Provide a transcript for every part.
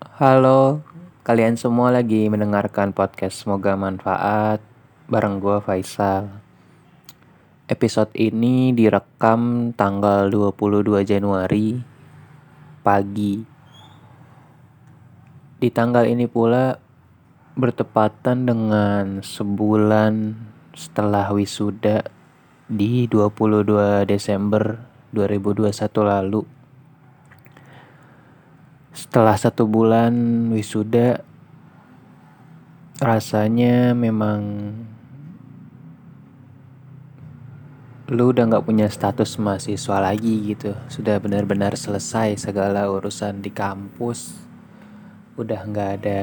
Halo, kalian semua lagi mendengarkan podcast Semoga Manfaat bareng gue Faisal. Episode ini direkam tanggal 22 Januari pagi. Di tanggal ini pula bertepatan dengan sebulan setelah wisuda di 22 Desember 2021 lalu. Setelah satu bulan wisuda, rasanya memang lu udah nggak punya status mahasiswa lagi gitu. Sudah benar-benar selesai segala urusan di kampus. Udah nggak ada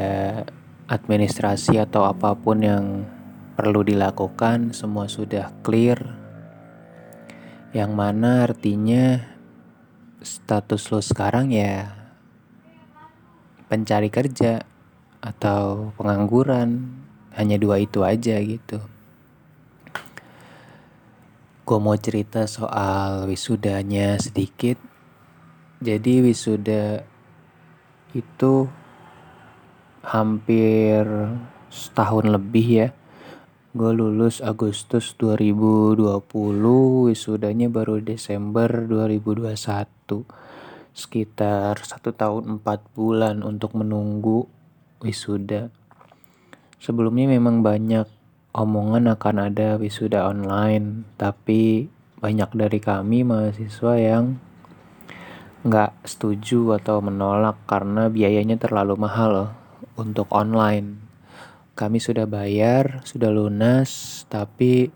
administrasi atau apa pun yang perlu dilakukan, semua sudah clear. Yang mana artinya status lo sekarang ya pencari kerja atau pengangguran. Hanya dua itu aja gitu. Gue mau cerita soal wisudanya sedikit. Jadi wisuda itu hampir setahun lebih ya. Gue lulus Agustus 2020, wisudanya baru Desember 2021. Sekitar satu tahun empat bulan untuk menunggu wisuda. Sebelumnya memang banyak omongan akan ada wisuda online, tapi banyak dari kami mahasiswa yang nggak setuju atau menolak karena biayanya terlalu mahal untuk online. Kami sudah bayar, sudah lunas, tapi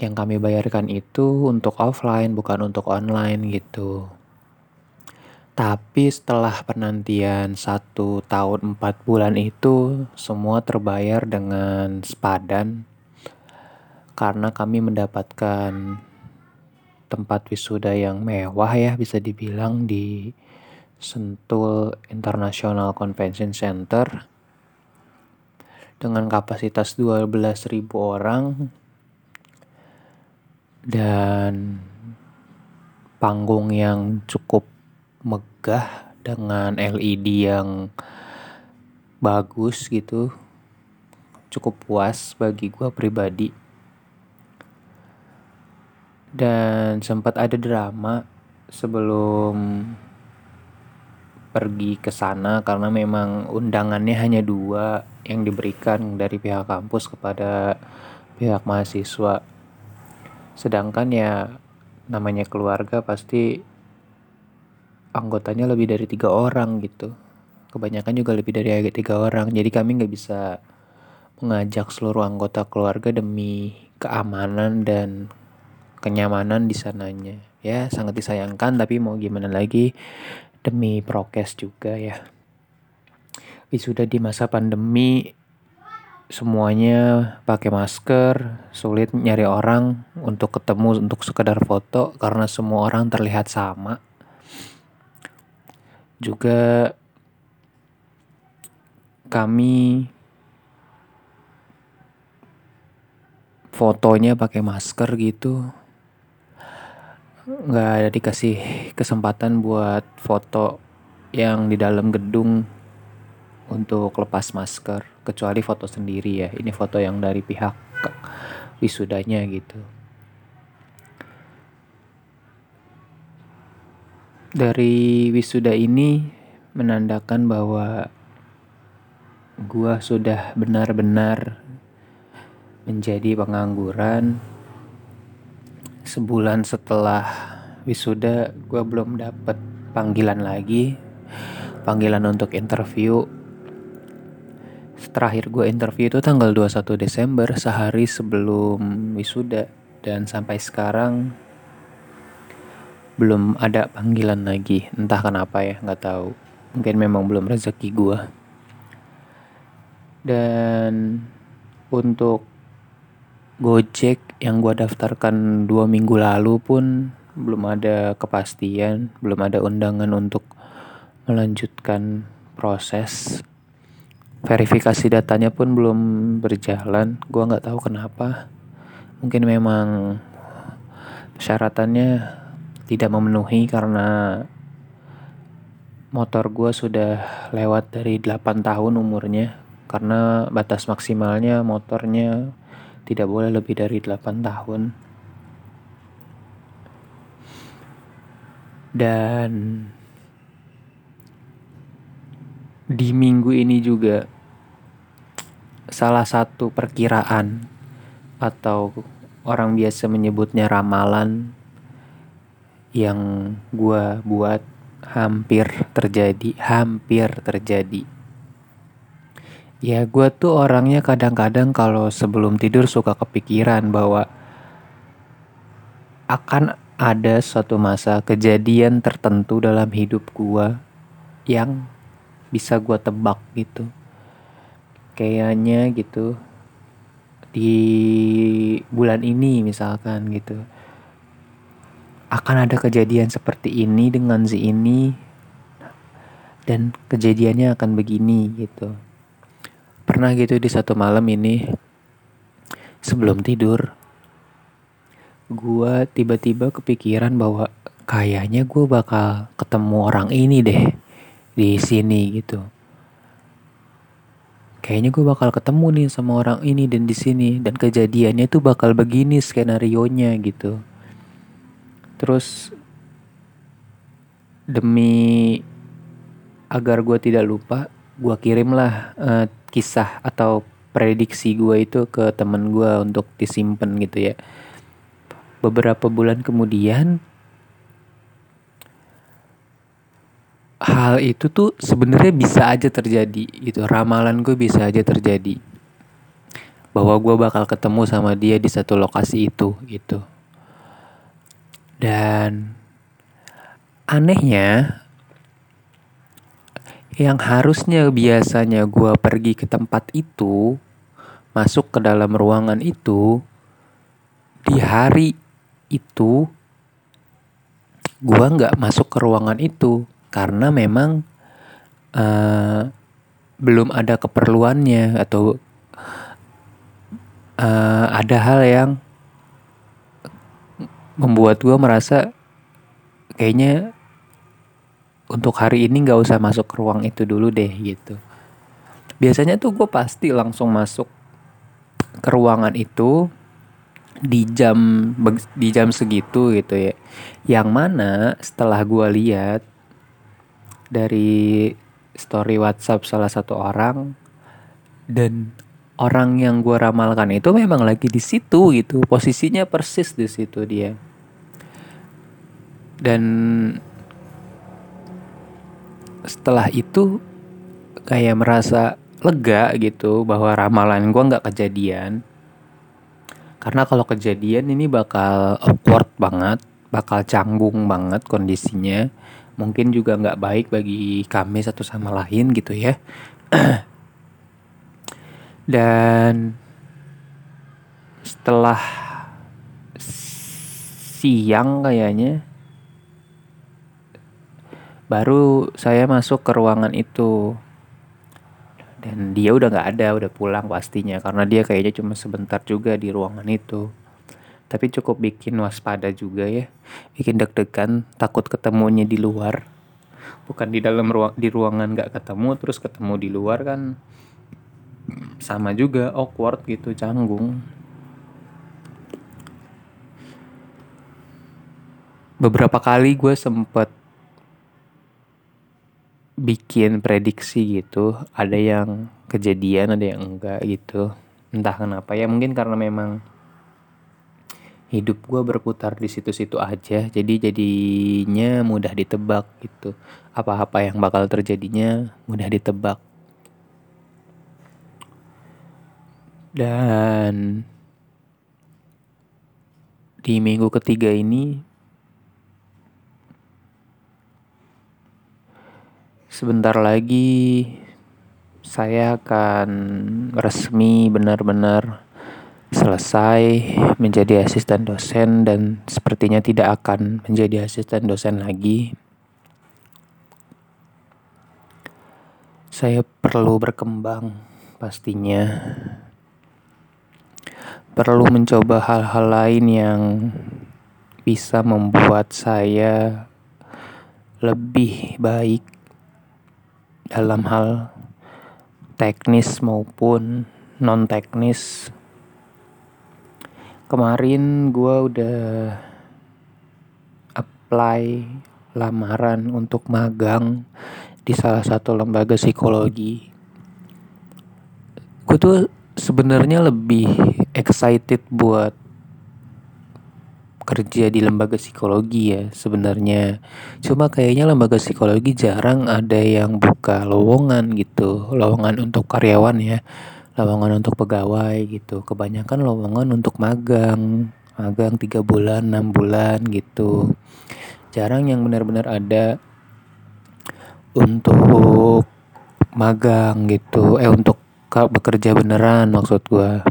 yang kami bayarkan itu untuk offline, bukan untuk online gitu. Tapi setelah penantian satu tahun empat bulan itu, semua terbayar dengan sepadan karena kami mendapatkan tempat wisuda yang mewah ya bisa dibilang di Sentul International Convention Center dengan kapasitas 12.000 orang dan panggung yang cukup megah dengan LED yang bagus gitu cukup puas bagi gue pribadi dan sempat ada drama sebelum pergi ke sana karena memang undangannya hanya dua yang diberikan dari pihak kampus kepada pihak mahasiswa. Sedangkan ya namanya keluarga pasti anggotanya lebih dari tiga orang gitu. Kebanyakan juga lebih dari tiga orang. Jadi kami nggak bisa mengajak seluruh anggota keluarga demi keamanan dan kenyamanan di sananya. Ya sangat disayangkan tapi mau gimana lagi demi prokes juga ya. Wisuda di masa pandemi semuanya pakai masker, sulit nyari orang untuk ketemu untuk sekedar foto karena semua orang terlihat sama. Juga kami fotonya pakai masker gitu nggak ada dikasih kesempatan buat foto yang di dalam gedung untuk lepas masker kecuali foto sendiri ya. Ini foto yang dari pihak wisudanya gitu. Dari wisuda ini menandakan bahwa gua sudah benar-benar menjadi pengangguran. Sebulan setelah wisuda gue belum dapet panggilan lagi. Panggilan untuk interview terakhir gue interview itu tanggal 21 Desember sehari sebelum wisuda. Dan sampai sekarang belum ada panggilan lagi. Entah kenapa ya nggak tahu. Mungkin memang belum rezeki gue dan untuk Gojek yang gue daftarkan dua minggu lalu pun belum ada kepastian, belum ada undangan untuk melanjutkan proses. Verifikasi datanya pun belum berjalan, gue nggak tahu kenapa. Mungkin memang persyaratannya tidak memenuhi karena motor gue sudah lewat dari 8 tahun umurnya karena batas maksimalnya motornya tidak boleh lebih dari 8 tahun. Dan di minggu ini juga salah satu perkiraan atau orang biasa menyebutnya ramalan yang gue buat hampir terjadi, hampir terjadi. Ya gue tuh orangnya kadang-kadang kalau sebelum tidur suka kepikiran bahwa akan ada suatu masa kejadian tertentu dalam hidup gue yang bisa gue tebak gitu. Kayaknya gitu di bulan ini misalkan gitu akan ada kejadian seperti ini dengan si ini dan kejadiannya akan begini gitu. Pernah gitu di satu malam ini sebelum tidur gue tiba-tiba kepikiran bahwa kayaknya gue bakal ketemu orang ini deh di sini gitu. Kayaknya gue bakal ketemu nih sama orang ini dan di sini dan kejadiannya tuh bakal begini skenario nya gitu. Terus demi agar gue tidak lupa, gue kirimlah uh, kisah atau prediksi gue itu ke temen gue untuk disimpan gitu ya. Beberapa bulan kemudian hal itu tuh sebenarnya bisa aja terjadi gitu. Ramalan gue bisa aja terjadi. Bahwa gue bakal ketemu sama dia di satu lokasi itu gitu. Dan anehnya yang harusnya biasanya gue pergi ke tempat itu masuk ke dalam ruangan itu di hari itu gue nggak masuk ke ruangan itu karena memang uh, belum ada keperluannya atau uh, ada hal yang membuat gue merasa kayaknya untuk hari ini nggak usah masuk ke ruang itu dulu deh gitu. Biasanya tuh gue pasti langsung masuk ke ruangan itu di jam di jam segitu gitu ya. Yang mana setelah gue lihat dari story WhatsApp salah satu orang dan orang yang gue ramalkan itu memang lagi di situ gitu. Posisinya persis di situ dia. Dan setelah itu kayak merasa lega gitu bahwa ramalan gue nggak kejadian. Karena kalau kejadian ini bakal awkward banget bakal canggung banget kondisinya mungkin juga nggak baik bagi kami satu sama lain gitu ya. Dan setelah siang kayaknya baru saya masuk ke ruangan itu. Dan dia udah nggak ada udah pulang pastinya karena dia kayaknya cuma sebentar juga di ruangan itu tapi cukup bikin waspada juga ya. Bikin deg-degan takut ketemunya di luar. Bukan di dalam ruang di ruangan nggak ketemu terus ketemu di luar kan sama juga awkward gitu canggung. Beberapa kali gue sempet bikin prediksi gitu ada yang kejadian ada yang enggak gitu. Entah kenapa ya mungkin karena memang hidup gue berputar di situ-situ aja jadi jadinya mudah ditebak gitu. Apa-apa yang bakal terjadinya mudah ditebak. Dan di minggu ketiga ini sebentar lagi saya akan resmi benar-benar selesai menjadi asisten dosen dan sepertinya tidak akan menjadi asisten dosen lagi. Saya perlu berkembang pastinya. Perlu mencoba hal-hal lain yang bisa membuat saya lebih baik dalam hal teknis maupun non teknis kemarin gue udah apply lamaran untuk magang di salah satu lembaga psikologi. Gue tuh sebenarnya lebih excited buat kerja di lembaga psikologi ya sebenarnya. Cuma kayaknya lembaga psikologi jarang ada yang buka lowongan gitu lowongan untuk karyawan ya lowongan untuk pegawai gitu. Kebanyakan lowongan untuk magang. Magang tiga bulan enam bulan gitu. Jarang yang benar-benar ada untuk magang gitu. Eh untuk bekerja beneran maksud gue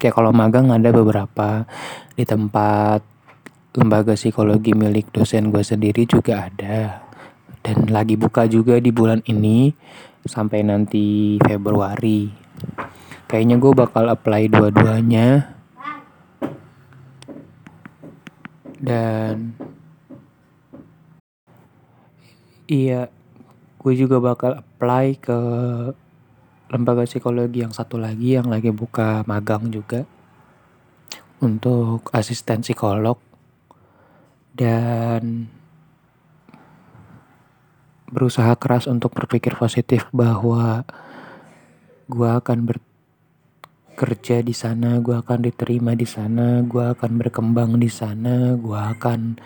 kayak kalau magang ada beberapa. Di tempat lembaga psikologi milik dosen gue sendiri juga ada. Dan lagi buka juga di bulan ini sampai nanti Februari kayaknya gue bakal apply dua-duanya. Dan iya gue juga bakal apply ke lembaga psikologi yang satu lagi yang lagi buka magang juga untuk asisten psikolog. Dan berusaha keras untuk berpikir positif bahwa gue akan bekerja di sana, gue akan diterima di sana, gue akan berkembang di sana, gue akan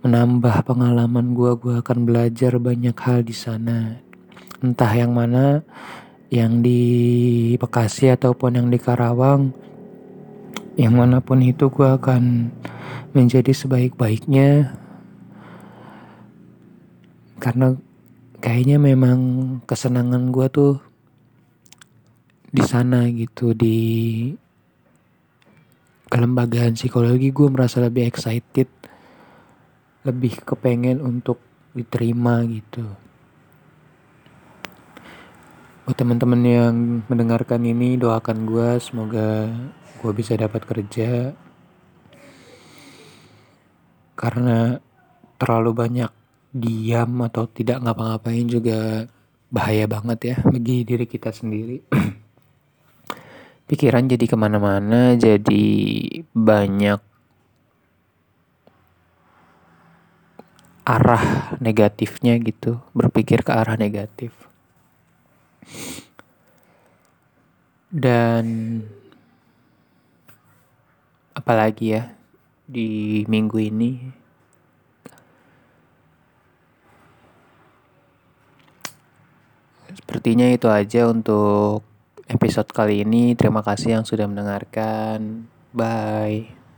menambah pengalaman gue, gue akan belajar banyak hal di sana. Entah yang mana, yang di Bekasi ataupun yang di Karawang, yang mana pun itu gue akan menjadi sebaik-baiknya karena kayaknya memang kesenangan gue tuh di sana gitu di kelembagaan psikologi gue merasa lebih excited lebih kepengen untuk diterima gitu. Buat teman-teman yang mendengarkan ini doakan gue semoga gue bisa dapat kerja. Karena terlalu banyak diam atau tidak ngapa-ngapain juga bahaya banget ya bagi diri kita sendiri pikiran jadi ke mana-mana jadi banyak arah negatifnya gitu berpikir ke arah negatif. Dan apalagi ya di minggu ini sepertinya itu aja untuk episode kali ini. Terima kasih yang sudah mendengarkan. Bye